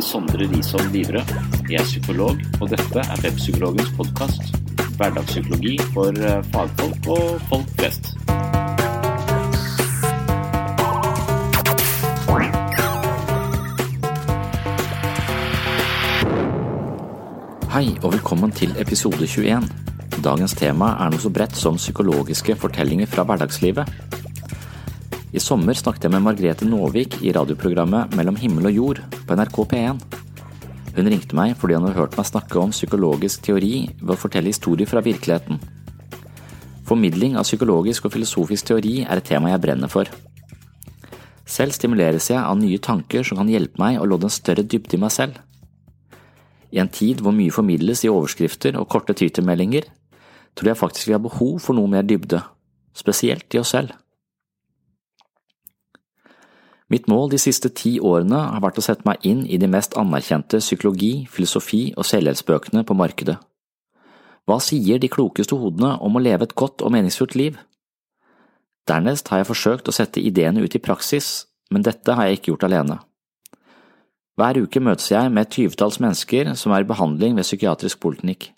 Heter Sondre Risholm Livre. Jeg er psykolog, og dette er Webpsykologens podkast. Hverdagspsykologi for eh, fagfolk og folk flest. Hei, og velkommen til episode 21. Dagens tema er noe så bredt som psykologiske fortellinger fra hverdagslivet. I sommer snakket jeg med Margrethe Nåvik i radioprogrammet Mellom himmel og jord på NRK P1. Hun ringte meg fordi hun hadde hørt meg snakke om psykologisk teori ved å fortelle historier fra virkeligheten. Formidling av psykologisk og filosofisk teori er et tema jeg brenner for. Selv stimuleres jeg av nye tanker som kan hjelpe meg å lodde en større dybde i meg selv. I en tid hvor mye formidles i overskrifter og korte twittermeldinger, tror jeg faktisk vi har behov for noe mer dybde, spesielt i oss selv. Mitt mål de siste ti årene har vært å sette meg inn i de mest anerkjente psykologi-, filosofi- og selvhjelpsbøkene på markedet. Hva sier de klokeste hodene om å leve et godt og meningsfullt liv? Dernest har jeg forsøkt å sette ideene ut i praksis, men dette har jeg ikke gjort alene. Hver uke møtes jeg med et tyvetalls mennesker som er i behandling ved psykiatrisk poliklinikk.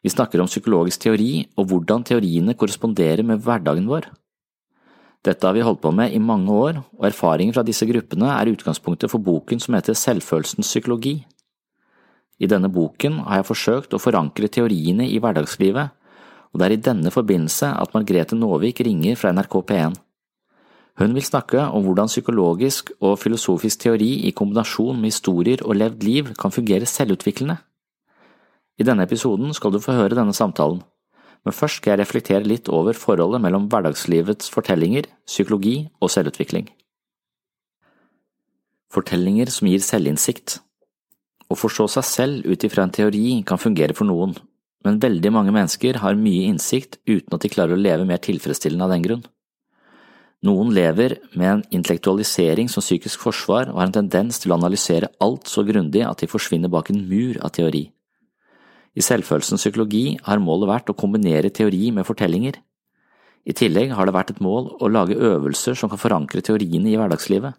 Vi snakker om psykologisk teori og hvordan teoriene korresponderer med hverdagen vår. Dette har vi holdt på med i mange år, og erfaringer fra disse gruppene er utgangspunktet for boken som heter Selvfølelsens psykologi. I denne boken har jeg forsøkt å forankre teoriene i hverdagslivet, og det er i denne forbindelse at Margrethe Nåvik ringer fra NRK P1. Hun vil snakke om hvordan psykologisk og filosofisk teori i kombinasjon med historier og levd liv kan fungere selvutviklende. I denne episoden skal du få høre denne samtalen men først skal jeg reflektere litt over forholdet mellom hverdagslivets fortellinger, psykologi og selvutvikling. Fortellinger som gir selvinnsikt Å forstå seg selv ut ifra en teori kan fungere for noen, men veldig mange mennesker har mye innsikt uten at de klarer å leve mer tilfredsstillende av den grunn. Noen lever med en intellektualisering som psykisk forsvar og har en tendens til å analysere alt så grundig at de forsvinner bak en mur av teori. I selvfølelsens psykologi har målet vært å kombinere teori med fortellinger. I tillegg har det vært et mål å lage øvelser som kan forankre teoriene i hverdagslivet.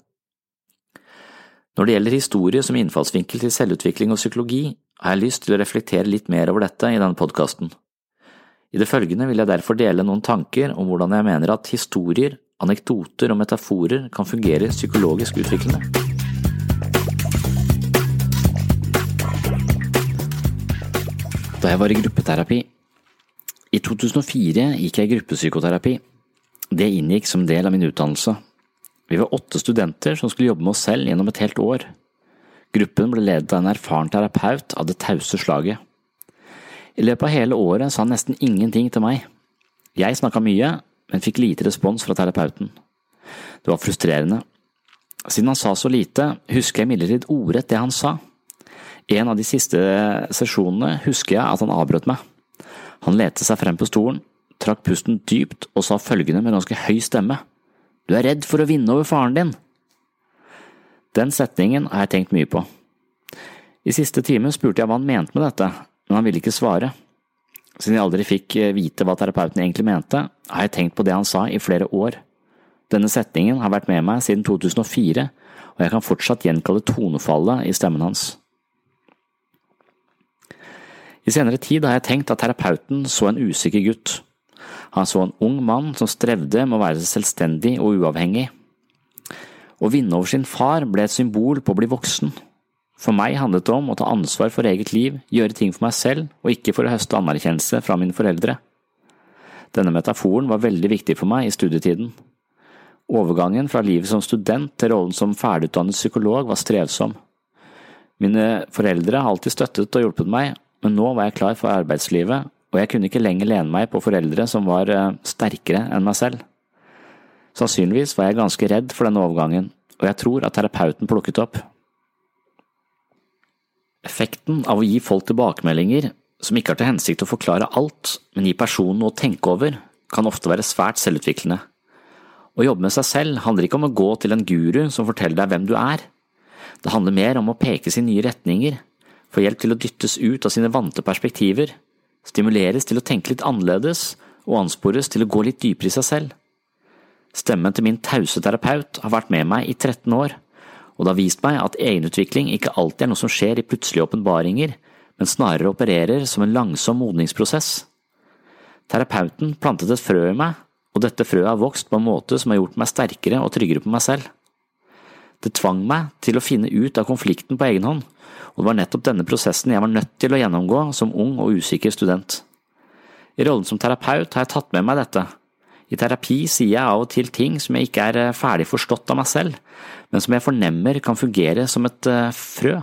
Når det gjelder historie som innfallsvinkel til selvutvikling og psykologi, har jeg lyst til å reflektere litt mer over dette i denne podkasten. I det følgende vil jeg derfor dele noen tanker om hvordan jeg mener at historier, anekdoter og metaforer kan fungere psykologisk utviklende. Da jeg var i gruppeterapi I 2004 gikk jeg i gruppepsykoterapi. Det inngikk som del av min utdannelse. Vi var åtte studenter som skulle jobbe med oss selv gjennom et helt år. Gruppen ble ledet av en erfaren terapeut av det tause slaget. I løpet av hele året sa han nesten ingenting til meg. Jeg snakka mye, men fikk lite respons fra terapeuten. Det var frustrerende. Siden han sa så lite, husker jeg imidlertid ordrett det han sa. En av de siste sesjonene husker jeg at han avbrøt meg. Han lette seg frem på stolen, trakk pusten dypt og sa følgende med ganske høy stemme. Du er redd for å vinne over faren din. Den setningen har jeg tenkt mye på. I siste time spurte jeg hva han mente med dette, men han ville ikke svare. Siden jeg aldri fikk vite hva terapeuten egentlig mente, har jeg tenkt på det han sa i flere år. Denne setningen har vært med meg siden 2004, og jeg kan fortsatt gjenkalle tonefallet i stemmen hans. I senere tid har jeg tenkt at terapeuten så en usikker gutt. Han så en ung mann som strevde med å være selvstendig og uavhengig. Å vinne over sin far ble et symbol på å bli voksen. For meg handlet det om å ta ansvar for eget liv, gjøre ting for meg selv og ikke for å høste anerkjennelse fra mine foreldre. Denne metaforen var veldig viktig for meg i studietiden. Overgangen fra livet som student til rollen som ferdigutdannet psykolog var strevsom. Mine foreldre har alltid støttet og hjulpet meg, men nå var jeg klar for arbeidslivet, og jeg kunne ikke lenger lene meg på foreldre som var eh, sterkere enn meg selv. Sannsynligvis var jeg ganske redd for denne overgangen, og jeg tror at terapeuten plukket opp. Effekten av å gi folk tilbakemeldinger som ikke har til hensikt å forklare alt, men gi personen noe å tenke over, kan ofte være svært selvutviklende. Å jobbe med seg selv handler ikke om å gå til en guru som forteller deg hvem du er. Det handler mer om å pekes i nye retninger, få hjelp til å dyttes ut av sine vante perspektiver, stimuleres til å tenke litt annerledes og anspores til å gå litt dypere i seg selv. Stemmen til min tause terapeut har vært med meg i 13 år, og det har vist meg at egenutvikling ikke alltid er noe som skjer i plutselige åpenbaringer, men snarere opererer som en langsom modningsprosess. Terapeuten plantet et frø i meg og dette frøet har vokst på en måte som har gjort meg sterkere og tryggere på meg selv. Det tvang meg til å finne ut av konflikten på egen hånd, og det var nettopp denne prosessen jeg var nødt til å gjennomgå som ung og usikker student. I rollen som terapeut har jeg tatt med meg dette. I terapi sier jeg av og til ting som jeg ikke er eh, ferdig forstått av meg selv, men som jeg fornemmer kan fungere som et uh, frø.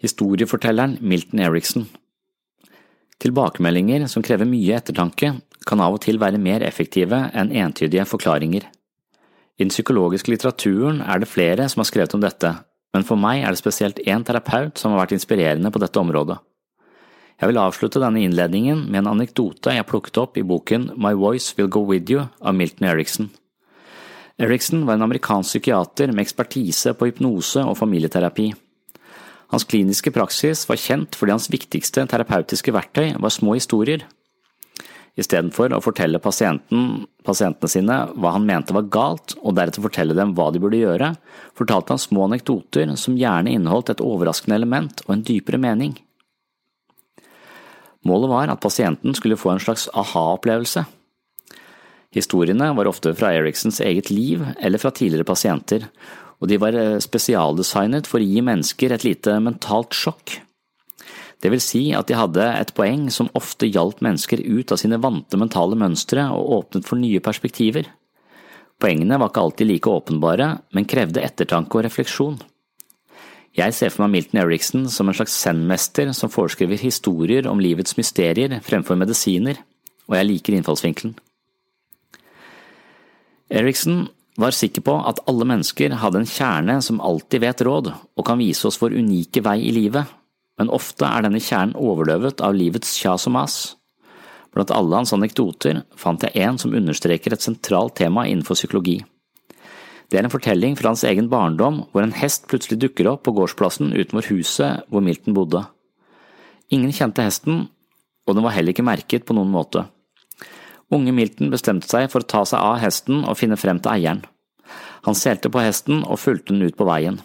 Historiefortelleren Milton Eriksen Tilbakemeldinger som krever mye ettertanke, kan av og til være mer effektive enn entydige forklaringer. I den psykologiske litteraturen er det flere som har skrevet om dette, men for meg er det spesielt én terapeut som har vært inspirerende på dette området. Jeg vil avslutte denne innledningen med en anekdote jeg plukket opp i boken My Voice Will Go With You av Milton Eriksen. Eriksen var en amerikansk psykiater med ekspertise på hypnose og familieterapi. Hans kliniske praksis var kjent fordi hans viktigste terapeutiske verktøy var små historier Istedenfor å fortelle pasienten, pasientene sine hva han mente var galt, og deretter fortelle dem hva de burde gjøre, fortalte han små anekdoter som gjerne inneholdt et overraskende element og en dypere mening. Målet var at pasienten skulle få en slags aha-opplevelse. Historiene var ofte fra Eriksens eget liv eller fra tidligere pasienter, og de var eh, spesialdesignet for å gi mennesker et lite mentalt sjokk. Det vil si at de hadde et poeng som ofte hjalp mennesker ut av sine vante mentale mønstre og åpnet for nye perspektiver. Poengene var ikke alltid like åpenbare, men krevde ettertanke og refleksjon. Jeg ser for meg Milton Eriksen som en slags zen-mester som foreskriver historier om livets mysterier fremfor medisiner, og jeg liker innfallsvinkelen. Eriksen var sikker på at alle mennesker hadde en kjerne som alltid vet råd, og kan vise oss vår unike vei i livet, men ofte er denne kjernen overdøvet av livets kjas og mas. Blant alle hans anekdoter fant jeg en som understreker et sentralt tema innenfor psykologi. Det er en fortelling fra hans egen barndom hvor en hest plutselig dukker opp på gårdsplassen utenfor huset hvor Milton bodde. Ingen kjente hesten, og den var heller ikke merket på noen måte. Unge Milton bestemte seg for å ta seg av hesten og finne frem til eieren. Han selte på hesten og fulgte den ut på veien.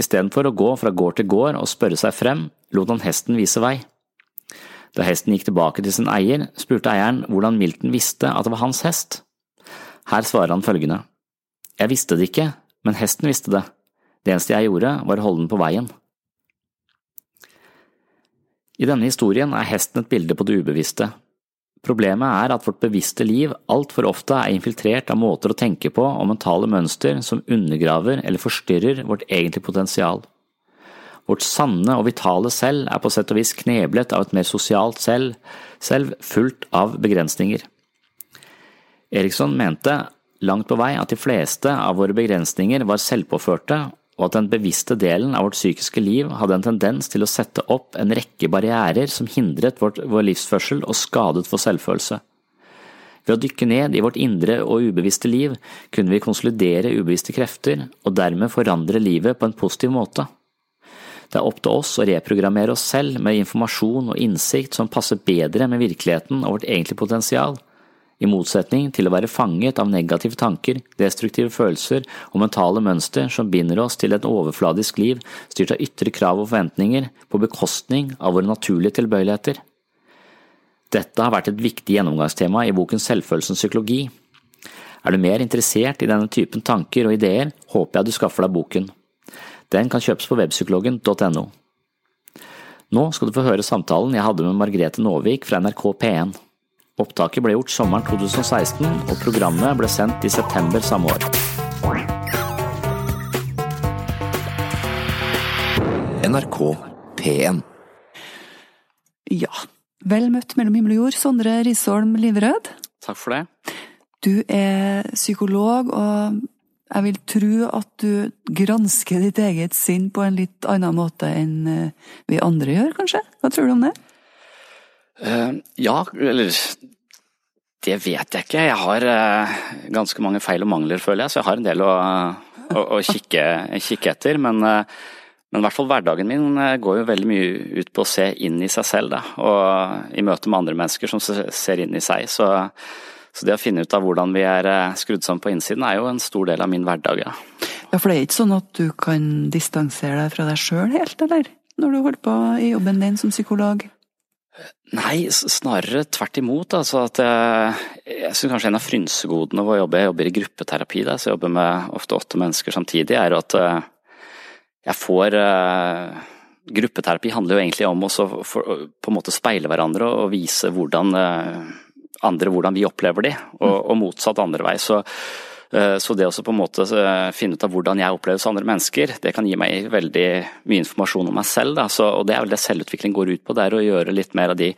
Istedenfor å gå fra gård til gård og spørre seg frem, lot han hesten vise vei. Da hesten gikk tilbake til sin eier, spurte eieren hvordan Milton visste at det var hans hest. Her svarer han følgende. Jeg visste det ikke, men hesten visste det. Det eneste jeg gjorde, var å holde den på veien. I denne historien er hesten et bilde på det ubevisste, Problemet er at vårt bevisste liv altfor ofte er infiltrert av måter å tenke på og mentale mønster som undergraver eller forstyrrer vårt egentlige potensial. Vårt sanne og vitale selv er på sett og vis kneblet av et mer sosialt selv, selv fullt av begrensninger. Eriksson mente langt på vei at de fleste av våre begrensninger var selvpåførte, og at den bevisste delen av vårt psykiske liv hadde en tendens til å sette opp en rekke barrierer som hindret vårt, vår livsførsel og skadet vår selvfølelse. Ved å dykke ned i vårt indre og ubevisste liv kunne vi konsolidere ubevisste krefter og dermed forandre livet på en positiv måte. Det er opp til oss å reprogrammere oss selv med informasjon og innsikt som passer bedre med virkeligheten og vårt egentlige potensial, i motsetning til å være fanget av negative tanker, destruktive følelser og mentale mønster som binder oss til et overfladisk liv styrt av ytre krav og forventninger på bekostning av våre naturlige tilbøyeligheter. Dette har vært et viktig gjennomgangstema i boken Selvfølelsens psykologi. Er du mer interessert i denne typen tanker og ideer, håper jeg du skaffer deg boken. Den kan kjøpes på webpsykologen.no. Nå skal du få høre samtalen jeg hadde med Margrethe Nåvik fra NRK P1. Opptaket ble gjort sommeren 2016, og programmet ble sendt i september samme år. NRK P1 Ja, vel møtt mellom himmel og jord, Sondre Risholm Liverød. Takk for det. Du er psykolog, og jeg vil tro at du gransker ditt eget sinn på en litt annen måte enn eh, vi andre gjør, kanskje? Hva tror du om det? Uh, ja, eller Det vet jeg ikke. Jeg har uh, ganske mange feil og mangler, føler jeg, så jeg har en del å, å, å kikke, kikke, etter. Men, uh, men, i hvert fall hverdagen min går jo veldig mye ut på å se inn i seg selv, da. Og i møte med andre mennesker som ser inn i seg. Så, så det å finne ut av hvordan vi er skrudd sammen på innsiden, er jo en stor del av min hverdag, ja. Ja, For det er ikke sånn at du kan distansere deg fra deg sjøl helt, eller? Når du holder på i jobben din som psykolog? Nei, snarere tvert imot. Altså at jeg, jeg synes kanskje en av frynsegodene ved å jobbe, jeg jobber i gruppeterapi, da, så jeg jobber med ofte åtte mennesker samtidig, er at eh, jeg får eh, Gruppeterapi handler jo egentlig om å på en måte speile hverandre og vise hvordan eh, andre hvordan vi opplever de, og, og motsatt andre vei. Så så det å på en måte eh, finne ut av hvordan jeg oppleves av andre mennesker, det kan gi meg veldig mye informasjon om meg selv. Så, og det er vel det selvutvikling går ut på, det er å gjøre litt mer av de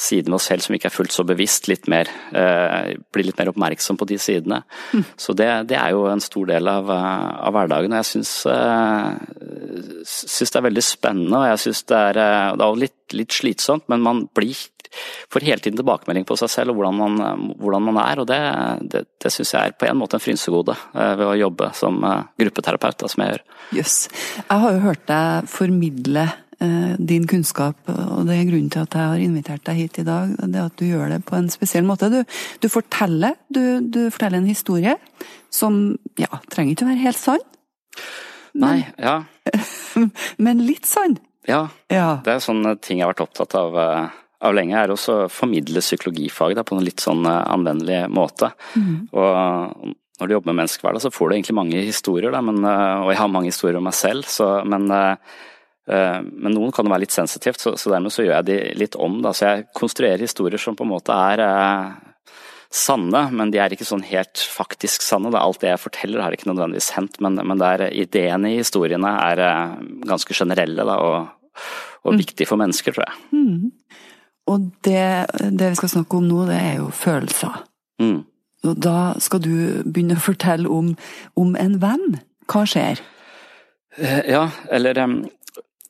sidene av oss selv som ikke er fullt så bevisst, litt mer, eh, bli litt mer oppmerksom på de sidene. Mm. Så det, det, er jo en stor del av, av hverdagen, og jeg syns, syns, det er veldig spennende. Og jeg syns det er, det er litt, litt slitsomt, men man blir får hele tiden tilbakemelding på seg selv og hvordan man, hvordan man er. og Det, det, det syns jeg er på en måte en frynsegode eh, ved å jobbe som eh, gruppeterapeut, da, som jeg gjør. Jøss. Yes. Jeg har jo hørt deg formidle eh, din kunnskap, og det er grunnen til at jeg har invitert deg hit i dag. det er At du gjør det på en spesiell måte. Du, du forteller du, du, forteller en historie som ja, trenger ikke å være helt sann. Nei, ja. men litt sann. Ja, ja. Det er sånne ting jeg har vært opptatt av av lenge, er også å formidle psykologifag da, på en litt sånn anvendelig måte. Mm. Og når du jobber med menneskeverd, så får du egentlig mange historier, da, men, eh, og jeg har mange historier om meg selv, så, men, eh, men noen kan jo være litt sensitivt, så, så, dermed så gjør jeg de litt om. Da. Så jeg konstruerer historier som på en måte er sanne, men de er ikke sånn helt faktisk sanne. Da. Alt det jeg forteller har ikke nødvendigvis hendt, men, men der ideene i historiene er ganske generelle da, og, og mm. viktige for mennesker, tror jeg. Mm. Og det, det, vi skal snakke om nå, det er jo følelser. Mm. Da skal du begynne å fortelle om, om en venn. Hva skjer? Eh, ja, eller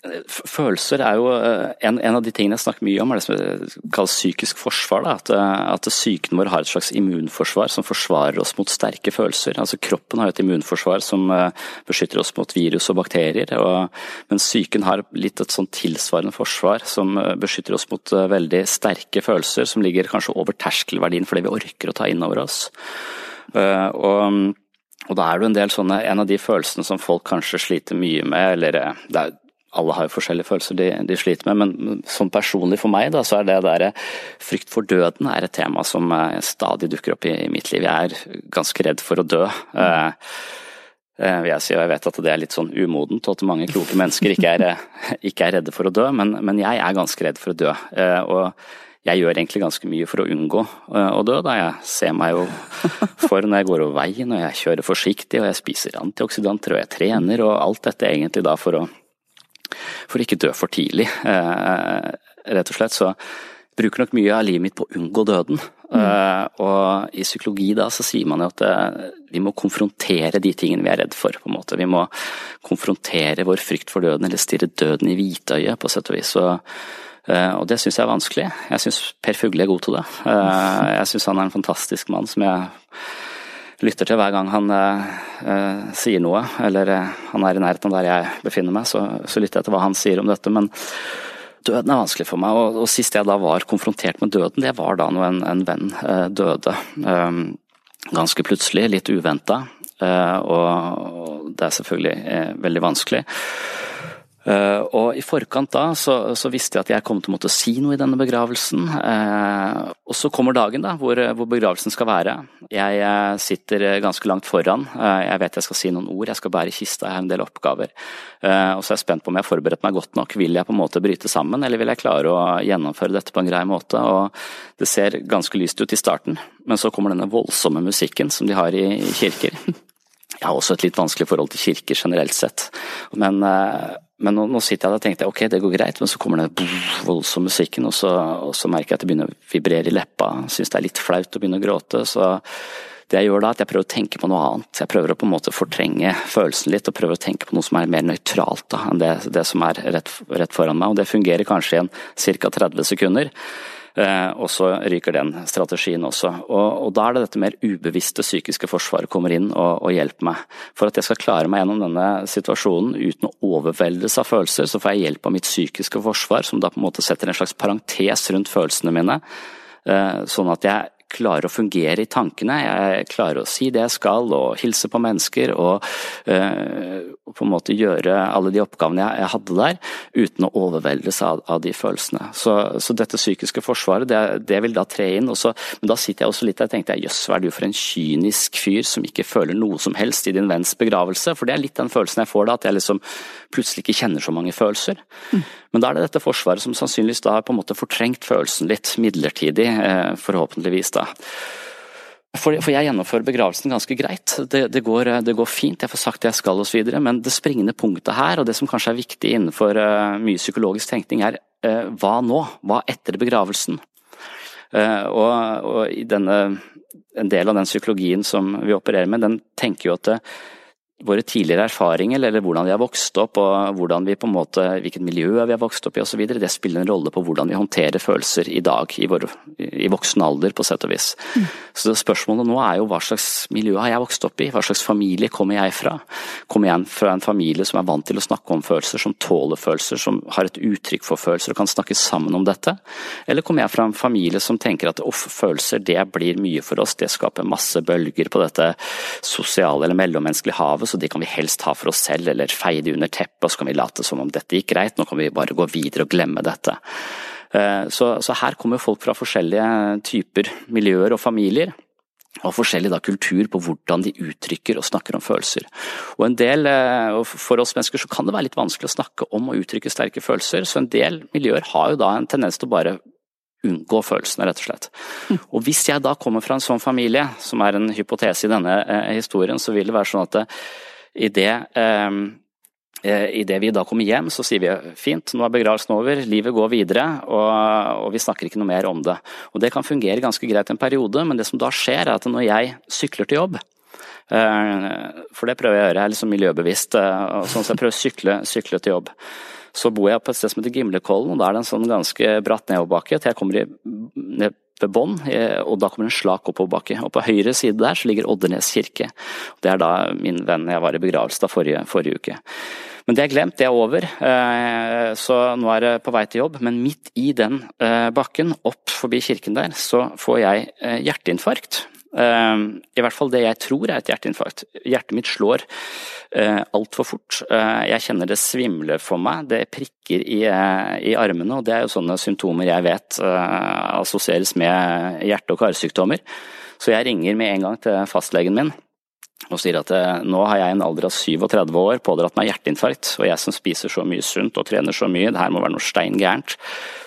Følelser er jo eh, en, en, av de tingene jeg snakker mye om, er det som kalles psykisk forsvar. Da. At, eh, at psyken vår har et slags immunforsvar som forsvarer oss mot sterke følelser. Altså Kroppen har et immunforsvar som eh, beskytter oss mot virus og bakterier. Og, men psyken har litt et sånn tilsvarende forsvar som beskytter oss mot veldig sterke følelser, som ligger kanskje over terskelverdien for det vi orker å ta inn over oss. Og og da er det en del sånne, en av de følelsene som folk kanskje sliter mye med, eller det er alle har jo forskjellige følelser de, de, sliter med, men sånn personlig for meg, da, så er det der frykt for døden er et tema som eh, stadig dukker opp i, i mitt liv. Jeg er ganske redd for å dø. Mm. Uh, vil jeg si, og jeg vet at det er litt sånn umodent, og at mange kloke mennesker ikke er, eh, ikke er redde for å dø, men, men, jeg er ganske redd for å dø. Uh, og jeg gjør egentlig ganske mye for å unngå å dø. Da. Jeg ser meg jo for når jeg går over veien, og jeg kjører forsiktig, og jeg spiser antioksidanter, og jeg trener, og alt dette egentlig da for å for å ikke dø for tidlig, eh, rett og slett. Så bruker nok mye av livet mitt på å unngå døden. Uh, og i psykologi da så sier man jo at uh, vi må konfrontere de tingene vi er redd for. på en måte. Vi må konfrontere vår frykt for døden, eller stirre døden i hvitøyet, på sett og vis. Og, uh, og det syns jeg er vanskelig. Jeg syns Per Fugle er god til det. jeg syns han er en fantastisk mann som jeg lytter til hver gang han sier noe, eller han er i nærheten av der jeg befinner meg, så, så lytter jeg til hva han sier om dette. men Døden er vanskelig for meg, og, og sist jeg da var konfrontert med døden, det var da når en, en venn eh, døde. Um, ganske plutselig, litt uventa, uh, og det er selvfølgelig eh, veldig vanskelig. Uh, og I forkant da så, så, visste jeg at jeg kom til å måtte si noe i denne begravelsen. Uh, og Så kommer dagen da, hvor, hvor, begravelsen skal være. Jeg uh, sitter ganske langt foran. jeg vet jeg skal si noen ord, jeg skal bære kista, jeg har en del oppgaver. og Så er jeg spent på om jeg har forberedt meg godt nok. Vil jeg på en måte bryte sammen, eller vil jeg klare å gjennomføre dette på en grei måte? Og Det ser ganske lyst ut i starten, men så kommer denne voldsomme musikken som de har i, i kirker. Jeg har også et litt vanskelig forhold til kirker generelt sett. Men men nå, nå, sitter jeg der og tenker ok, det går greit, men så kommer den voldsomme musikken, og så, og så, merker jeg at det begynner å vibrere i leppa. Syns det er litt flaut å begynne å gråte. Så det jeg gjør da, er at jeg prøver å tenke på noe annet. Jeg prøver å på en måte fortrenge følelsen litt, og prøver å tenke på noe som er mer nøytralt da, enn det, det som er rett, rett, foran meg. Og det fungerer kanskje i ca. 30 sekunder. Eh, og så ryker den strategien også. Og, og, Da er det dette mer ubevisste psykiske forsvaret kommer inn og, og, hjelper meg. For at jeg skal klare meg gjennom denne situasjonen uten å overveldes av følelser, så får jeg hjelp av mitt psykiske forsvar, som da på en måte setter en slags parentes rundt følelsene mine. Eh, sånn at jeg klarer å fungere i tankene. Jeg klarer å si det jeg skal og hilse på mennesker og uh, på en måte gjøre alle de oppgavene jeg, jeg hadde der, uten å overveldes av, av de følelsene. Så, så, dette psykiske forsvaret, det, det, vil da tre inn. Også, men da sitter jeg også litt der og tenkte jøss, hva er du for en kynisk fyr som ikke føler noe som helst i din venns begravelse? For det er litt den følelsen jeg får da, at jeg liksom plutselig ikke kjenner så mange følelser. Mm. Men da er det dette forsvaret som sannsynligvis da har på en måte fortrengt følelsen litt midlertidig, eh, forhåpentligvis da. For, for, jeg gjennomfører begravelsen ganske greit. Det, det, går, det, går, fint, jeg får sagt det jeg skal osv. Men det springende punktet her, og det som kanskje er viktig innenfor uh, mye psykologisk tenkning, er uh, hva nå? Hva etter begravelsen? Uh, og, og denne, en del av den psykologien som vi opererer med, den tenker jo at våre tidligere erfaringer, eller hvordan vi har vokst opp og hvordan vi måte, hvilket miljø vi har vokst opp i osv., det spiller en rolle på hvordan vi håndterer følelser i dag, i, vår, i voksen alder på sett og vis. Mm. Så spørsmålet nå er jo hva slags miljø har jeg vokst opp i, hva slags familie kommer jeg fra? Kommer jeg fra en familie som er vant til å snakke om følelser, som tåler følelser, som har et uttrykk for følelser og kan snakke sammen om dette? Eller kommer jeg fra en familie som tenker at off, følelser det blir mye for oss, det skaper masse bølger på dette sosiale eller mellommenneskelige havet så de kan vi helst ha for oss selv, eller feie de under teppet, og så kan vi late som om dette gikk greit, nå kan vi bare gå videre og glemme dette. Eh, så, så her kommer folk fra forskjellige typer miljøer og familier og forskjellig da, kultur på hvordan de uttrykker og snakker om følelser. Og en del, eh, For oss mennesker så kan det være litt vanskelig å snakke om og uttrykke sterke følelser, så en del miljøer har jo da en tendens til å bare unngå følelsene, rett og slett. Og Hvis jeg da kommer fra en sånn familie, som er en hypotese i denne eh, historien, så vil det være sånn at det, i det eh, eh Idet vi da kommer hjem, så sier vi fint, nå er begravelsen over, livet går videre, og, og, vi snakker ikke noe mer om det. Og Det kan fungere ganske greit en periode, men det som da skjer er at når jeg sykler til jobb, eh, for det prøver jeg å gjøre, jeg er liksom miljøbevisst, eh, sånn så jeg prøver å sykle, sykle til jobb. Så bor jeg på et sted som heter Gimlekollen, og da er det en sånn ganske bratt nedoverbakke til jeg kommer i, ned ved bånn, eh, og da kommer en slak oppoverbakke. Og på høyre side der så ligger Oddernes kirke. Det er da min venn jeg var i begravelse da forrige, forrige uke. Men det er glemt, det er over, eh, så nå er det på vei til jobb. Men midt i den eh, bakken, opp forbi kirken der, så får jeg hjerteinfarkt. Ehm, I hvert fall det jeg tror er et hjerteinfarkt. Hjertet mitt slår uh, altfor fort. Eh, jeg kjenner det svimler for meg, det prikker i, eh, i, armene, og det er jo sånne symptomer jeg vet assosieres med hjerte- og karsykdommer. Så jeg ringer med en gang til fastlegen min og sier at nå har jeg en alder av 37 år pådratt meg hjerteinfarkt, og jeg som spiser så mye sunt og trener så mye, det her må være noe stein gærent.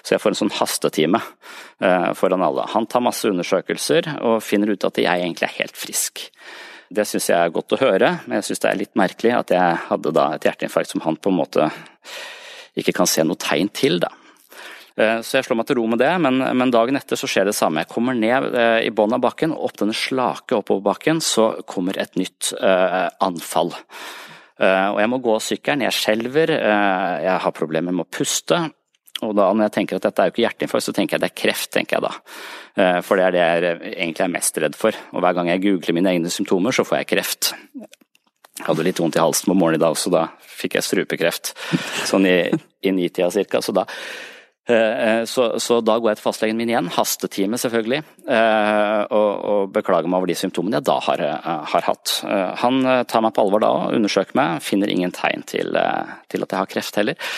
Så jeg får en sånn hastetime eh, foran alle. Han tar masse undersøkelser og finner ut at jeg egentlig er helt frisk. Det syns jeg er godt å høre, men jeg syns det er litt merkelig at jeg hadde da et hjerteinfarkt som han på en måte ikke kan se noe tegn til, da. Eh, så jeg slår meg til ro med det, men, men dagen etter så skjer det samme. Jeg kommer ned eh, i bunnen av bakken, opp denne slake oppover bakken, så kommer et nytt uh, anfall. Uh, og jeg må gå sykkelen, jeg skjelver, uh, jeg har problemer med å puste. Og da når jeg tenker at dette er jo ikke hjerteinfarkt, så tenker jeg det er kreft, tenker jeg da. For det er det jeg egentlig er mest redd for. Og hver gang jeg googler mine egne symptomer, så får jeg kreft. Jeg hadde litt vondt i halsen på morgenen i dag, så da fikk jeg strupekreft. Sånn i, i nitida cirka. Så da så, så, da går jeg til fastlegen min igjen, hastetime selvfølgelig, eh, og, og beklager meg over de symptomene jeg da har, eh, har, hatt. Han tar meg på alvor da og undersøker meg, finner ingen tegn til, til at jeg har kreft heller.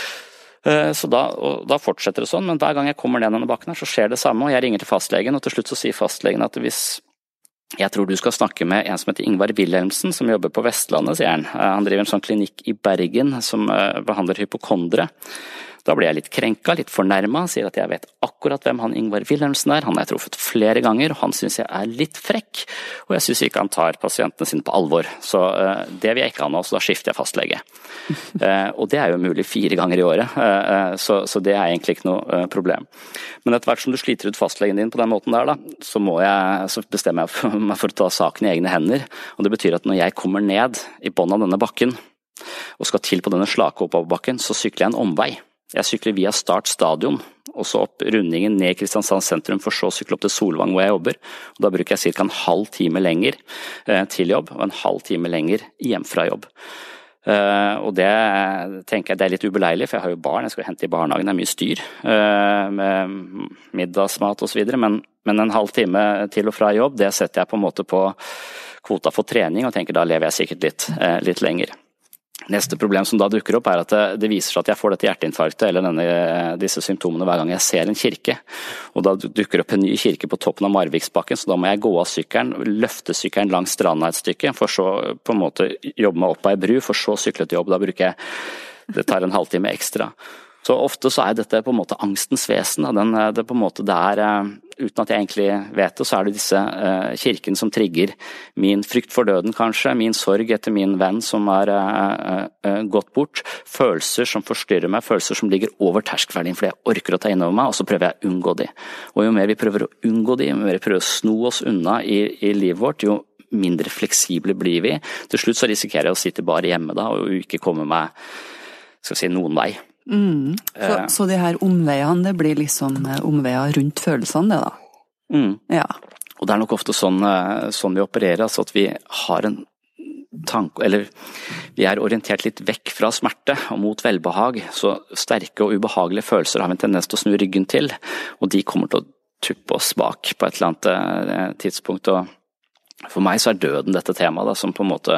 Så da, da, fortsetter det sånn, men hver gang jeg kommer ned denne bakken her, så skjer det samme, og jeg ringer til fastlegen, og til slutt så sier fastlegen at hvis jeg tror du skal snakke med en som heter Ingvar Wilhelmsen, som jobber på Vestlandet, sier han. Han driver en sånn klinikk i Bergen som behandler hypokondere. Da blir jeg litt krenka, litt fornærma, sier at jeg vet akkurat hvem han Ingvar Wilhelmsen er, han har jeg truffet flere ganger, og han syns jeg er litt frekk, og jeg syns ikke han tar pasientene sine på alvor. Så uh, det vil jeg ikke ha nå, så da skifter jeg fastlege. Uh, og det er jo mulig fire ganger i året, uh, så, så, det er egentlig ikke noe problem. Men etter hvert som du sliter ut fastlegen din på den måten der, da, så, jeg, så bestemmer jeg meg for å ta saken i egne hender. Og det betyr at når jeg kommer ned i bunnen av denne bakken, og skal til på denne slake oppoverbakken, så sykler jeg en omvei. Jeg sykler via Start stadion, og så opp rundingen ned Kristiansand sentrum, for så å sykle opp til Solvang hvor jeg jobber. Og da bruker jeg ca. en halv time lenger eh, til jobb, og en halv time lenger hjem fra jobb. Uh, og det tenker jeg det er litt ubeleilig, for jeg har jo barn, jeg skal hente i barnehagen, det er mye styr uh, med middagsmat osv. Men, men en halv time til og fra jobb, det setter jeg på en måte på kvota for trening, og tenker da lever jeg sikkert litt, uh, litt lenger. Neste problem som da dukker opp, er at det, viser seg at jeg får dette hjerteinfarktet eller denne, disse symptomene hver gang jeg ser en kirke. Og Da dukker opp en ny kirke på toppen av Marviksbakken, så da må jeg gå av sykkelen, løfte sykkelen langs stranda et stykke, for så på en måte jobbe meg opp av ei bru, for så sykle til jobb. Da bruker jeg Det tar en halvtime ekstra. Så ofte så er dette på en måte angstens vesen. Den, det på en måte det er, eh, uten at jeg egentlig vet det, så er det disse uh, kirkene som trigger min frykt for døden, kanskje. Min sorg etter min venn som er uh, gått bort. Følelser som forstyrrer meg, følelser som ligger over terskelverdien fordi jeg orker å ta inn over meg, og så prøver jeg å unngå de. Og jo mer vi prøver å unngå de, jo mer vi prøver å sno oss unna i, i livet vårt, jo mindre fleksible blir vi. Til slutt så risikerer jeg å sitte bare hjemme da, og ikke komme meg si, noen vei. Mm. Så, eh. så, de her omveiene, det blir liksom eh, omveier rundt følelsene, det da? Mm. Ja. Og det er nok ofte sånn, eh, sånn vi opererer, altså at vi har en tanke Eller vi er orientert litt vekk fra smerte og mot velbehag. Så sterke og ubehagelige følelser har vi en tendens til å snu ryggen til, og de kommer til å tuppe oss bak på et eller annet tidspunkt. og for meg så er døden dette temaet da, som på en måte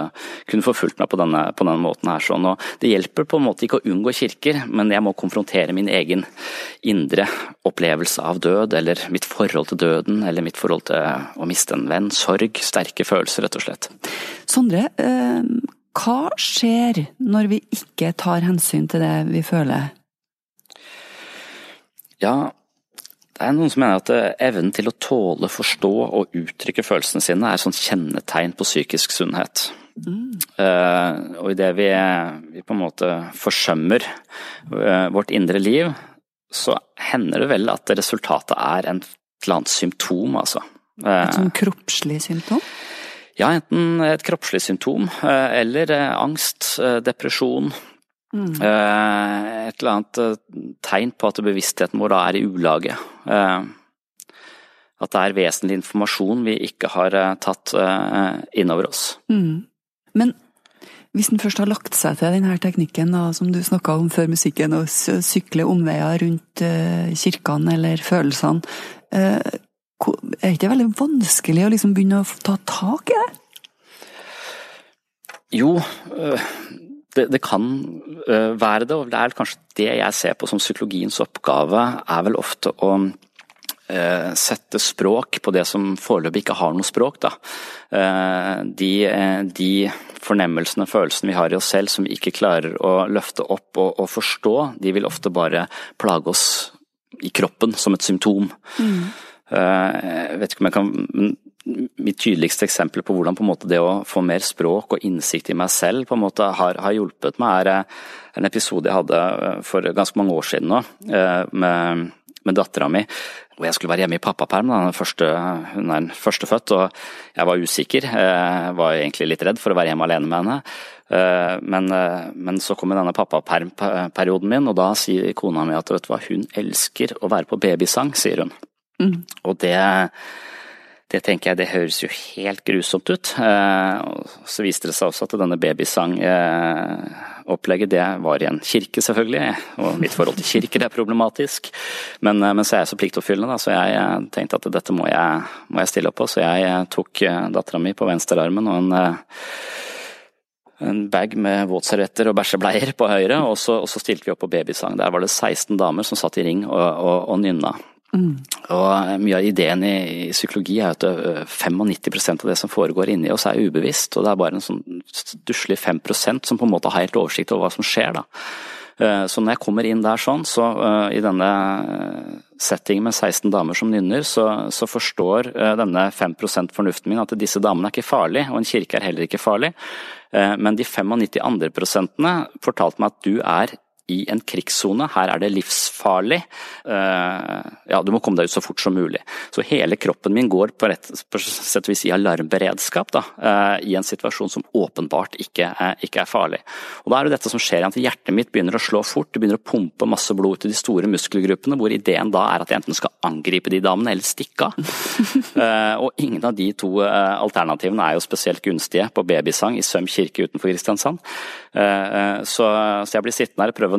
kunne forfulgt meg på denne, på denne måten. her. Sånn. Og det hjelper på en måte ikke å unngå kirker, men jeg må konfrontere min egen indre opplevelse av død, eller mitt forhold til døden, eller mitt forhold til å miste en venn. Sorg, sterke følelser, rett og slett. Sondre, eh, hva skjer når vi ikke tar hensyn til det vi føler? Ja, det er noen som mener at eh, evnen til å tåle, forstå og uttrykke følelsene sine er et sånt kjennetegn på psykisk sunnhet. Mm. Uh, og idet vi, vi på en måte forsømmer uh, vårt indre liv, så hender det vel at resultatet er en, et eller annet symptom, altså. Uh, et sånn kroppslig symptom? Ja, enten et kroppslig symptom, eller angst, depresjon, Mm. Eh, et eller annet eh, tegn på at bevisstheten vår da er i ulage. Eh, at det er vesentlig informasjon vi ikke har tatt innover oss. Mm. Men hvis den først har lagt seg til denne teknikken da, som du snakka om før musikken, å sykle omveier rundt kirkene eller følelsene, er det ikke veldig vanskelig å liksom begynne å ta tak i det? Jo, det, det, kan uh, være det, og det er kanskje det jeg ser på som psykologiens oppgave, er vel ofte å uh, sette språk på det som foreløpig ikke har noe språk. Da. Uh, de, de, fornemmelsene og følelsene vi har i oss selv som vi ikke klarer å løfte opp og, og forstå, de vil ofte bare plage oss i kroppen som et symptom. Mm. Jeg vet ikke om jeg kan mitt tydeligste eksempel på hvordan på måte det å få mer språk og innsikt i meg selv på en måte har, har hjulpet meg, er eh, en episode jeg hadde eh, for ganske mange år siden nå, eh, med med dattera mi, og jeg skulle være hjemme i pappaperm. Da, første, hun er den førstefødt, og jeg var usikker. Jeg var egentlig litt redd for å være hjemme alene med henne. Men, men så kommer denne pappapermperioden min, og da sier kona mi at vet du hva, hun elsker å være på babysang, sier hun. Mm. Og det det tenker jeg det høres jo helt grusomt ut. Så viste det seg også at denne babysangopplegget det var i en kirke, selvfølgelig. Og mitt forhold til kirker er problematisk. Men, men så er jeg så pliktoppfyllende, da, så jeg tenkte at dette må jeg, må jeg stille opp på. Så jeg tok dattera mi på venstrearmen og en en bag med våtservietter og bæsjebleier på høyre, og så, og så, stilte vi opp på babysang. Der var det 16 damer som satt i ring og, og, og nynna. Mm. Og Mye av ideen i, i psykologi er at 95% av det som foregår inni oss er ubevisst, og det er bare en sånn stusslig 5% som på en måte har helt oversikt over hva som skjer. da. Så når jeg kommer inn der sånn, så uh, i denne settingen med 16 damer som nynner, så, så forstår uh, denne 5% fornuften min at disse damene er ikke farlige, og en kirke er heller ikke farlig. Uh, men de 95 andre prosentene fortalte meg at du er i en krigssone. Her er det livsfarlig. Eh, ja, du må komme deg ut så fort som mulig. Så hele kroppen min går på, rett, på sett og vis i alarmberedskap da, eh, i en situasjon som åpenbart ikke er, ikke er, farlig. Og Da er det dette som skjer, at hjertet mitt begynner å slå fort, det begynner å pumpe masse blod til de store muskelgruppene, hvor ideen da er at jeg enten skal angripe de damene eller stikke av. Eh, og ingen av de to alternativene er jo spesielt gunstige på babysang i Søm kirke utenfor Kristiansand. Så, så jeg blir sittende her og prøve å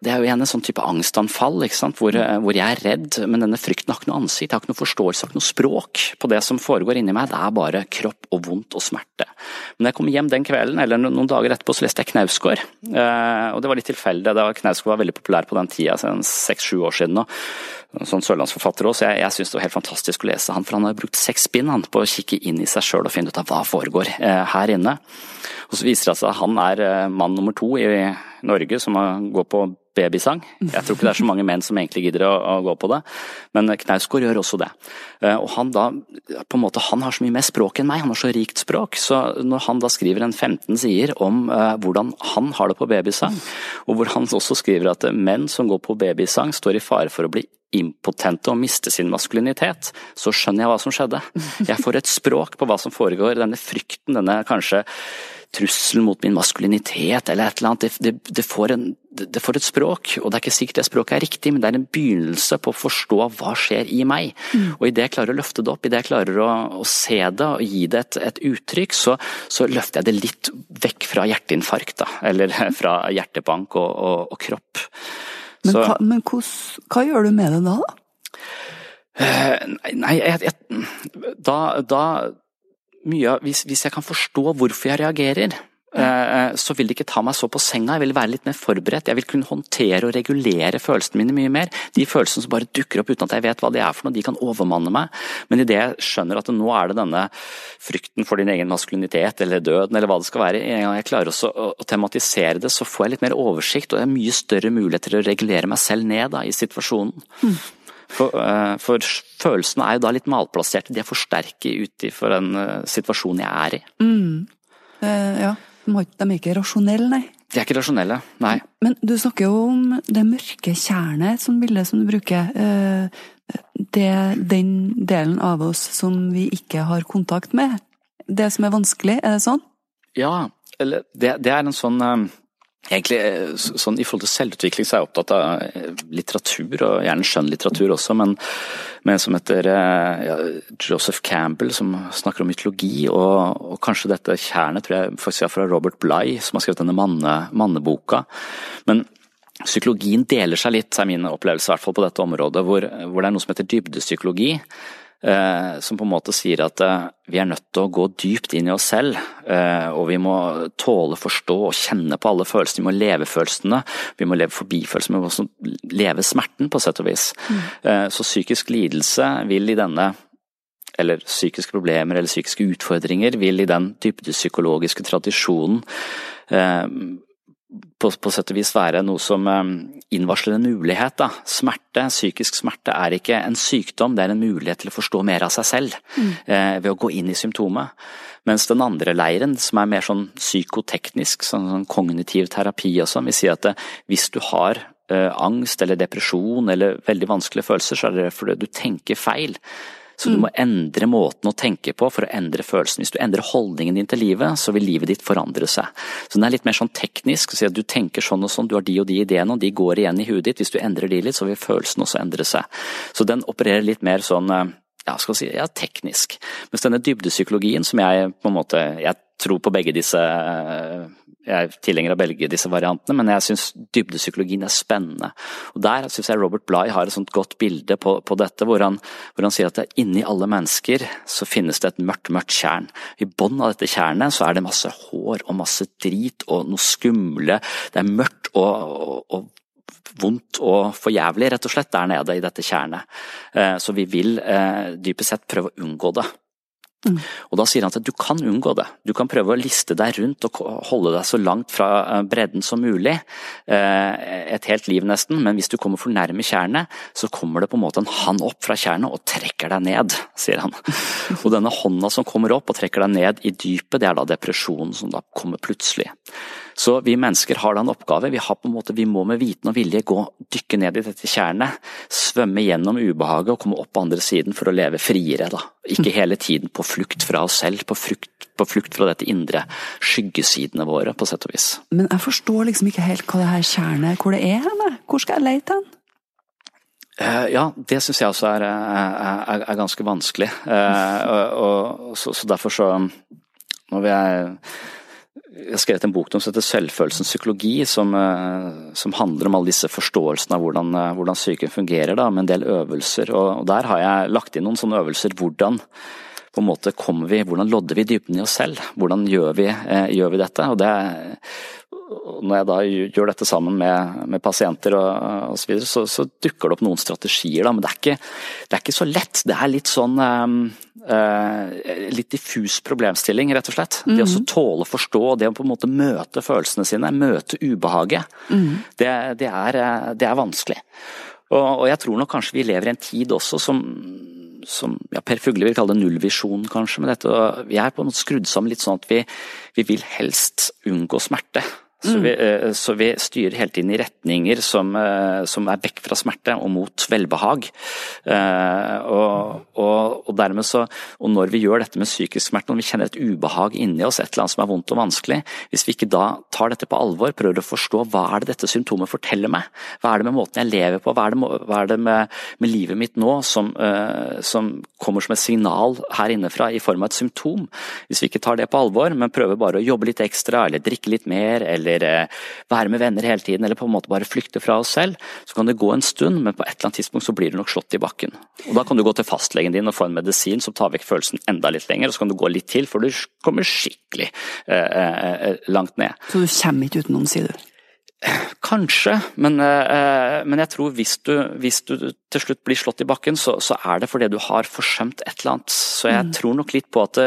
Det er jo igjen en sånn type angstanfall, hvor, eh, hvor, jeg er redd, men denne frykten har ikke noe ansikt, jeg har ikke noe forståelse, jeg har ikke noe språk på det som foregår inni meg. Det er bare kropp og vondt og smerte. Men da jeg kom hjem den kvelden, eller noen dager etterpå, så leste jeg Knausgård. Eh, og det var litt tilfeldig, da Knausgård var veldig populær på den tida, seks-sju år siden. nå. sånn sørlandsforfatter også, så jeg, jeg syns det var helt fantastisk å lese han, for han har brukt seks bind på å kikke inn i seg sjøl og finne ut av hva foregår eh, her inne. Og så viser det seg at han er mann nummer to i Norge som går på babysang. Jeg tror ikke det er så mange menn som egentlig gidder å, å gå på det, men Knausgård gjør også det. Eh, og han da, på en måte, han har så mye mer språk enn meg, han har så rikt språk. Så når han da skriver en 15 sider om uh, hvordan han har det på babysang, og hvor han også skriver at menn som går på babysang står i fare for å bli impotente og miste sin maskulinitet, så skjønner jeg hva som skjedde. Jeg får et språk på hva som foregår, denne frykten, denne kanskje trussel mot min maskulinitet eller et eller annet. Det, det, det, får en, det, får et språk, og det er ikke sikkert det språket er riktig, men det er en begynnelse på å forstå hva skjer i meg. Mm. Og idet jeg klarer å løfte det opp, idet jeg klarer å, å, se det og gi det et, et uttrykk, så, så, løfter jeg det litt vekk fra hjerteinfarkt, da. Eller fra hjertebank og, og, og kropp. Men, så, hva, men hos, hva, gjør du med det da? Uh, nei, jeg, jeg, da, da mye av hvis, hvis, jeg kan forstå hvorfor jeg reagerer, eh, så vil det ikke ta meg så på senga. Jeg vil være litt mer forberedt. Jeg vil kunne håndtere og regulere følelsene mine mye mer. De følelsene som bare dukker opp uten at jeg vet hva de er for noe, de kan overmanne meg. Men idet jeg skjønner at nå er det denne frykten for din egen maskulinitet eller døden eller hva det skal være, en gang jeg klarer også å, å tematisere det, så får jeg litt mer oversikt og jeg har mye større mulighet til å regulere meg selv ned da, i situasjonen. Mm. For, uh, for, følelsene er jo da litt malplasserte, de er for sterke ut for en uh, situasjon jeg er i. Mm. Uh, ja. De, er ikke rasjonelle, nei. De er ikke rasjonelle, nei. Men du snakker jo om det mørke tjernet, som bilde som du bruker. Det er den delen av oss som vi ikke har kontakt med. Det som er vanskelig, er det sånn? Ja, eller det, det er en sånn Egentlig, eh, sånn I forhold til selvutvikling så er jeg opptatt av eh, litteratur, og gjerne skjønnlitteratur også, men med en som heter eh, ja, Joseph Campbell, som snakker om mytologi, og, og kanskje dette kjernet tror jeg faktisk er fra Robert Bligh, som har skrevet denne manne, manneboka. Men psykologien deler seg litt, er min opplevelse i hvert fall på dette området, hvor, hvor det er noe som heter dybdepsykologi. Eh, som på en måte sier at eh, vi er nødt til å gå dypt inn i oss selv. Eh, og vi må tåle, forstå og kjenne på alle følelsene. Vi må leve følelsene. Vi må leve forbi følelsene. Vi må også leve smerten, på sett og vis. Mm. Så psykisk lidelse vil i denne eller psykiske problemer eller psykiske utfordringer vil i den dypdepsykologiske tradisjonen på, på sett og vis være noe som um, innvarsler en mulighet. Da. Smerte, psykisk smerte, er ikke en sykdom, det er en mulighet til å forstå mer av seg selv mm. eh, ved å gå inn i symptomet. Mens den andre leiren, som er mer sånn psykoteknisk, sånn, sånn kognitiv terapi også, vil si at det, eh, hvis du har eh, angst eller depresjon eller veldig vanskelige følelser, så er det fordi du tenker feil. Så du mm. må endre måten å tenke på for å endre følelsen. Hvis du endrer holdningen din til livet, så vil livet ditt forandre seg. Så den er litt mer sånn teknisk. Så du tenker sånn og sånn, du har de og de ideene, og de går igjen i huet ditt. Hvis du endrer de litt, så vil følelsen også endre seg. Så den opererer litt mer sånn eh, ja, skal si, ja, teknisk. Mens denne dybdepsykologien som jeg på en måte Jeg tror på begge disse eh, jeg er tilhenger av begge disse variantene, men jeg syns dybdepsykologien er spennende. Og Der syns jeg Robert Bligh har et sånt godt bilde på, på dette, hvor han, hvor han, sier at inni alle mennesker så finnes det et mørkt, mørkt tjern. I bunnen av dette tjernet så er det masse hår og masse drit og noe skumle. Det er mørkt og, og, og vondt og for jævlig, rett og slett, der nede i dette tjernet. Eh, så vi vil eh, dypest sett prøve å unngå det. Mm. Og Da sier han at du kan unngå det. Du kan prøve å liste deg rundt og holde deg så langt fra eh, bredden som mulig. Eh, et helt liv nesten, men hvis du kommer for nærme tjernet, så kommer det på en måte en hann opp fra tjernet og trekker deg ned, sier han. Og denne hånda som kommer opp og trekker deg ned i dypet, det er da depresjonen som da kommer plutselig. Så vi mennesker har da en oppgave. Vi, har på en måte, vi må med viten og vilje gå, dykke ned i dette tjernet, svømme gjennom ubehaget og komme opp på andre siden for å leve friere. Da. Ikke hele tiden på flukt fra oss selv, på flukt, på flukt fra dette indre skyggesidene våre, på sett og vis. Men jeg forstår liksom ikke helt hva det her tjernet hvor det er hen? Hvor skal jeg lete hen? Uh, ja, det syns jeg også er, er, er, ganske vanskelig. Uh, og, og, så, så, derfor så Nå vil jeg jeg har skrevet en bok som heter Selvfølelsens psykologi, som, eh, som, handler om alle disse forståelsene av hvordan, eh, hvordan psyken fungerer, da, med en del øvelser. Og, og, Der har jeg lagt inn noen sånne øvelser. Hvordan på en måte kommer vi, hvordan lodder vi dybden i oss selv? Hvordan gjør vi, eh, gjør vi dette? Og det, når jeg da gjør dette sammen med, med pasienter og, osv., så, videre, så, så, dukker det opp noen strategier, da, men det er, ikke, det er ikke så lett. Det er litt sånn um, Uh, litt diffus problemstilling, rett og slett. Mm -hmm. Det å mhm. tåle å forstå, det å på en måte møte følelsene sine, møte ubehaget, mm. det, det, er, det, er, vanskelig. Og, og, jeg tror nok kanskje vi lever i en tid også som, som ja, Per Fugle vil kalle det nullvisjon, kanskje. Men dette, vi er på en måte skrudd sammen litt sånn at vi, vi vil helst unngå smerte. Så vi, mm. eh, så vi, styrer hele tiden i retninger som, eh, som, er vekk fra smerte og mot velbehag. Eh, og, og, og, dermed så, og når vi gjør dette med psykisk smerte, når vi kjenner et ubehag inni oss, et eller annet som er vondt og vanskelig, hvis vi ikke da tar dette på alvor, prøver å forstå hva er det dette symptomet forteller meg, hva er det med måten jeg lever på, hva er det, hva er det med, med, livet mitt nå som, som kommer som et signal her innefra i form av et symptom. Hvis vi ikke tar det på alvor, men prøver bare å jobbe litt ekstra, eller drikke litt mer, eller eller eh, være med venner hele tiden, eller på en måte bare flykte fra oss selv, så kan det gå en stund, men på et eller annet tidspunkt så blir du nok slått i bakken. Og Da kan du gå til fastlegen din og få en medisin som tar vekk følelsen enda litt lenger, og så kan du gå litt til for du kommer skikkelig eh, langt ned. Så du kommer ikke utenom, sier du? Kanskje, men, men, jeg tror hvis du, hvis du, til slutt blir slått i bakken, så, så, er det fordi du har forsømt et eller annet. Så jeg mm. tror nok litt på at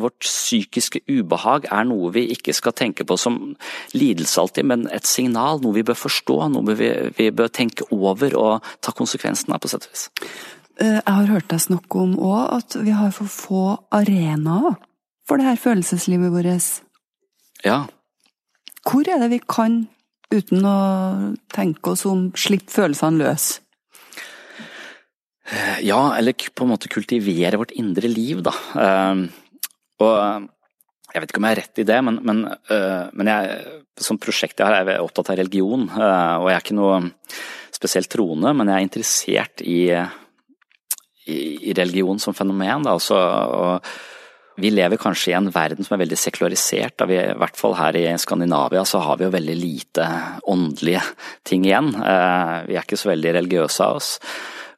vårt psykiske ubehag er noe vi ikke skal tenke på som lidelse alltid, men et signal, noe vi bør forstå, noe vi, vi bør tenke over og ta konsekvensen av, på sett og vis. Eh, jeg har hørt deg snakke om òg at vi har for få arenaer for det her følelseslivet vårt. Ja. Hvor er det vi kan, uten å tenke oss om, slippe følelsene løs? Eh, ja, eller på en måte kultivere vårt indre liv, da. Og jeg vet ikke om jeg har rett i det, men, men, uh, men jeg, som prosjekt jeg har, er jeg opptatt av religion. Uh, og jeg er ikke noe spesielt troende, men jeg er interessert i, i, i religion som fenomen. Og vi lever kanskje i en verden som er veldig sekularisert. Vi, I hvert fall her i Skandinavia så har vi jo veldig lite åndelige ting igjen. Uh, vi er ikke så veldig religiøse av oss.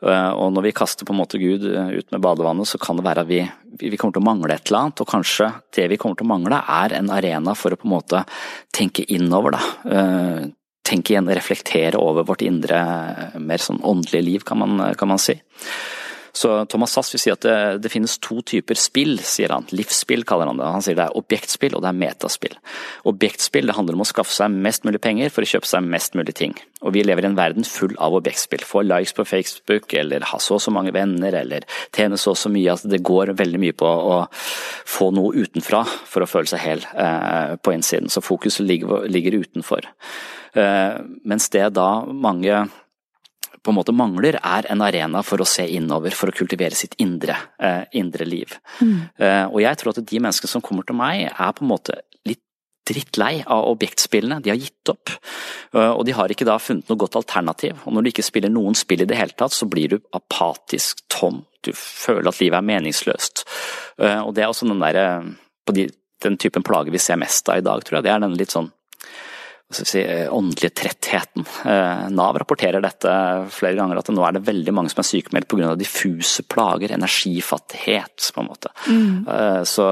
Eh, og når vi kaster på en måte Gud ut med badevannet, så kan det være at vi, vi kommer til å mangle et eller annet. Og kanskje det vi kommer til å mangle, er en arena for å på en måte tenke innover, da. Eh, tenke igjen, reflektere over vårt indre, mer sånn åndelige liv, kan man, kan man si. Så Thomas Sass vil si at det, det, finnes to typer spill, sier han. Livsspill kaller han det. Han sier det er objektspill og det er metaspill. Objektspill det handler om å skaffe seg mest mulig penger for å kjøpe seg mest mulig ting. Og vi lever i en verden full av objektspill. Få likes på Facebook, eller ha så og så mange venner, eller tjene så og så mye. Altså, det går veldig mye på å få noe utenfra for å føle seg hel eh, på innsiden. Så fokuset ligger, ligger utenfor. Eh, mens det da mange på en måte mangler, er en arena for å se innover, for å kultivere sitt indre, eh, indre liv. Mm. Eh, og jeg tror at de menneskene som kommer til meg, er på en måte litt drittlei av objektspillene. De har gitt opp, eh, og de har ikke da funnet noe godt alternativ. Og når du ikke spiller noen spill i det hele tatt, så blir du apatisk, tom. Du føler at livet er meningsløst. Eh, og det er også den der, på de, den typen plager vi ser mest av i dag, tror jeg. Det er den litt sånn si, eh, åndelige trettheten. Eh, Nav rapporterer dette flere ganger, at nå er det veldig mange som er sykemeldt pga. diffuse plager, energifattighet, på en måte. Mm. Eh, så,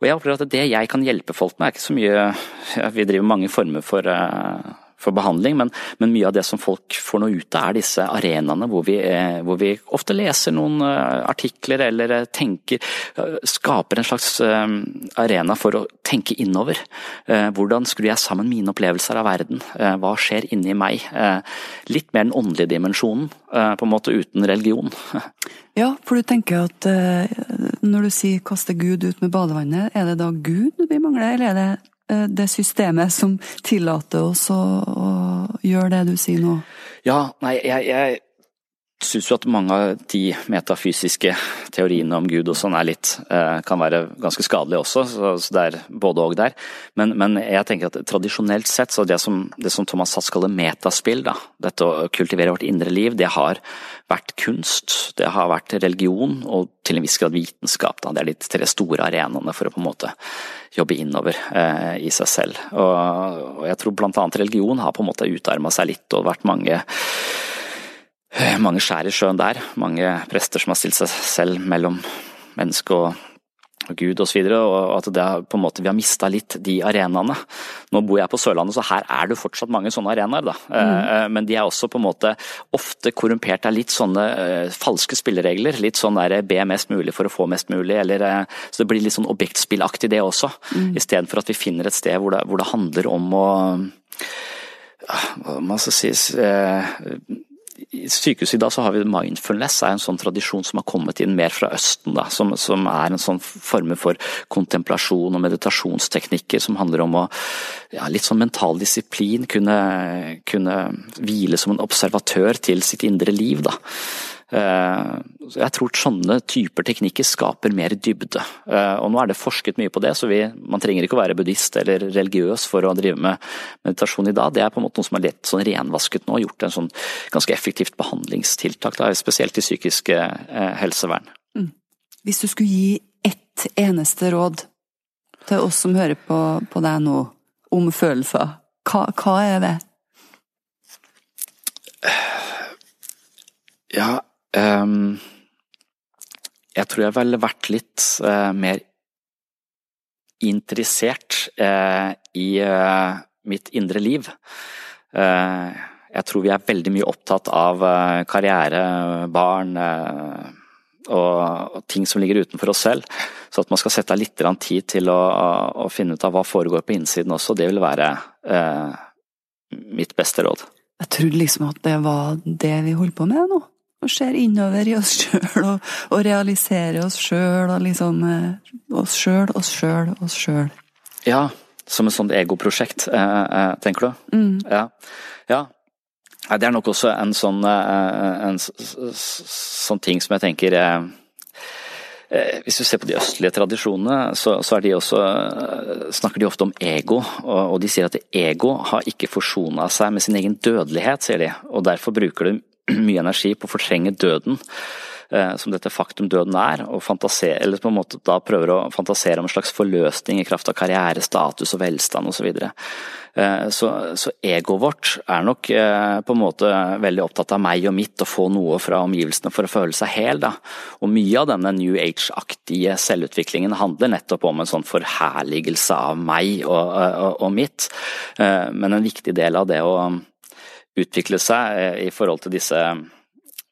og jeg opplever at det jeg kan hjelpe folk med, er ikke så mye Vi driver mange former for for behandling, men, men, mye av det som folk får noe ut av, er disse arenaene hvor eh, hvor vi ofte leser noen eh, artikler eller eh, tenker Skaper en slags arena for å tenke innover. Hvordan skrur jeg sammen mine opplevelser av verden? Hva skjer inni meg? Litt mer den åndelige dimensjonen, på en måte uten religion. Ja, for du tenker at når du sier 'kaste Gud ut med badevannet', er det da Gud vi mangler, eller er det det systemet som tillater oss å, å gjøre det du sier nå? Ja, nei, jeg, jeg syns jo at mange av de metafysiske teoriene om Gud og sånn er litt eh, kan være ganske skadelige også, så, det er både og der. Men, men, jeg tenker at tradisjonelt sett, så det som, det som Thomas Satz kaller metaspill, da, dette å kultivere vårt indre liv, det har vært kunst, det har vært religion og til en viss grad vitenskap. Da. Det er de tre store arenaene for å på en måte jobbe innover eh, i seg selv. Og, og jeg tror blant annet religion har på en måte utarma seg litt og vært mange mange skjær i sjøen der. Mange prester som har stilt seg selv mellom menneske og, og Gud osv. Og, og at det på en måte, vi har mista litt de arenaene. Nå bor jeg på Sørlandet, så her er det fortsatt mange sånne arenaer. da. Eh, mm. Uh, men de er også på en måte ofte korrumpert av litt sånne uh, falske spilleregler. Litt sånn der be mest mulig for å få mest mulig. eller uh, Så det blir litt sånn objektspillaktig det også. Mm. Istedenfor at vi finner et sted hvor det, hvor det handler om å hva skal si i sykehuset i dag så har vi mindfulness, er en sånn tradisjon som har kommet inn mer fra Østen. Da, som, som er en sånn form for kontemplasjon og meditasjonsteknikker som handler om å ja, litt sånn mental disiplin, kunne, kunne hvile som en observatør til sitt indre liv. da. Eh, jeg tror sånne typer teknikker skaper mer dybde. Eh, og nå er det forsket mye på det, så vi, man trenger ikke å være buddhist eller religiøs for å drive med meditasjon i dag. Det er på en måte noe som er litt sånn renvasket nå, gjort en sånn ganske effektivt behandlingstiltak, da, spesielt i psykisk eh, helsevern. Mm. Hvis du skulle gi ett eneste råd til oss som hører på, på deg nå, om følelser. Hva, hva er det? Ja um, Jeg tror jeg ville vært litt uh, mer interessert uh, i uh, mitt indre liv. jeg tror vi er veldig mye opptatt av karriere, barn og, og, ting som ligger utenfor oss selv. Så at man skal sette av litt tid til å, å, finne ut av hva foregår på innsiden også, det vil være mitt beste råd. Jeg trodde liksom at det var det vi holdt på med nå og ser innover i oss sjøl og, og, realiserer oss sjøl og liksom eh, Oss sjøl, oss sjøl, oss sjøl. Ja, som et sånt egoprosjekt, eh, eh, tenker du? Mm. Ja. ja. Det er nok også en sånn, en sånn ting som jeg tenker hvis du ser på de østlige tradisjonene, så, så de også, snakker de ofte om ego. Og, de sier at ego har ikke forsona seg med sin egen dødelighet, sier de. Og derfor bruker de mye energi på å fortrenge døden eh, som dette faktum døden er, og eller på en måte da prøver å fantasere om en slags forløsning i kraft av karriere, status og velstand osv. Så, eh, så, så egoet vårt er nok eh, på en måte veldig opptatt av meg og mitt, å få noe fra omgivelsene for å føle seg hel. Da. Og mye av denne New Age-aktige selvutviklingen handler nettopp om en sånn forherligelse av meg og, og, og mitt, men en viktig del av det å utvikle seg eh, i forhold til disse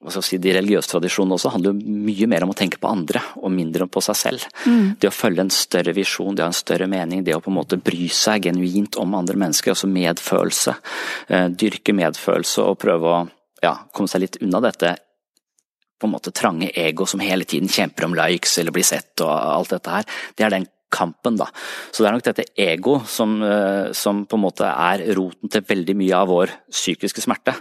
hva skal si, De religiøse tradisjonene også handler jo mye mer om å tenke på andre og mindre på seg selv. Mm. Det å følge en større visjon, det å ha en større mening, det å på en måte bry seg genuint om andre mennesker, altså medfølelse. Eh, dyrke medfølelse og prøve å ja, komme seg litt unna dette på en måte trange ego som hele tiden kjemper om likes eller blir sett og alt dette her. Det er den kampen, da. Så det er nok dette ego som, eh, som, på en måte er roten til veldig mye av vår psykiske smerte.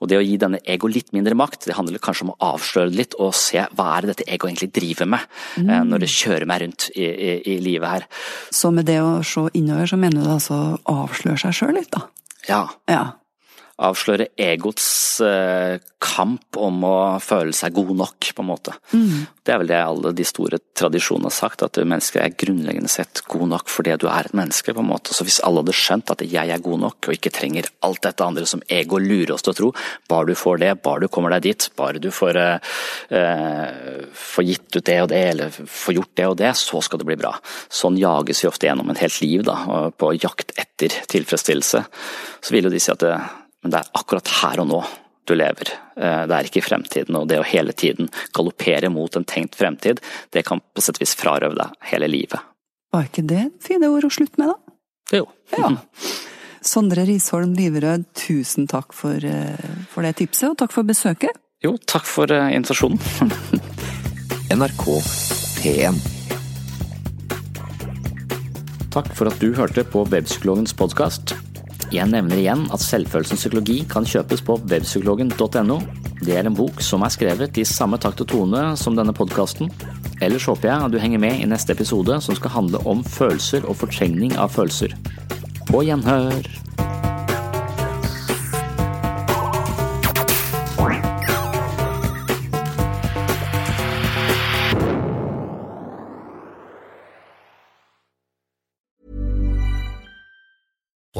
Og det å gi denne ego litt mindre makt, det handler kanskje om å avsløre det litt og se hva er det dette ego egentlig driver med eh, mm. når det kjører meg rundt i, i, i, livet her. Så med det å se innover, så mener du altså å avsløre seg sjøl litt, da? Ja. ja avsløre egots eh, kamp om å føle seg god nok, på en måte. Mm. Det er vel det alle de store tradisjonene har sagt, at mennesker er grunnleggende sett god nok fordi du er et menneske, på en måte. Så hvis alle hadde skjønt at jeg er god nok og ikke trenger alt dette andre som ego lurer oss til å tro, bare du får det, bare du kommer deg dit, bare du får, eh, får gitt ut det og det, eller får gjort det og det, så skal det bli bra. Sånn jages vi ofte gjennom en helt liv, da, på jakt etter tilfredsstillelse. Så vil jo de si at det, men det er akkurat her og nå du lever. Eh, det er ikke i fremtiden, og det å hele tiden galoppere mot en tenkt fremtid, det kan på sett og vis frarøve deg hele livet. Var ikke det fine ord å slutte med, da? Jo. Ja. Sondre Risholm Liverød, tusen takk for, eh, for, det tipset, og takk for besøket. Jo, takk for eh, invitasjonen. NRK P1 Takk for at du hørte på Webpsykologens podkast. Jeg nevner igjen at Selvfølelsens psykologi kan kjøpes på webpsykologen.no. Det er en bok som er skrevet i samme takt og tone som denne podkasten. Ellers håper jeg at du henger med i neste episode som skal handle om følelser og fortrengning av følelser. På gjenhør!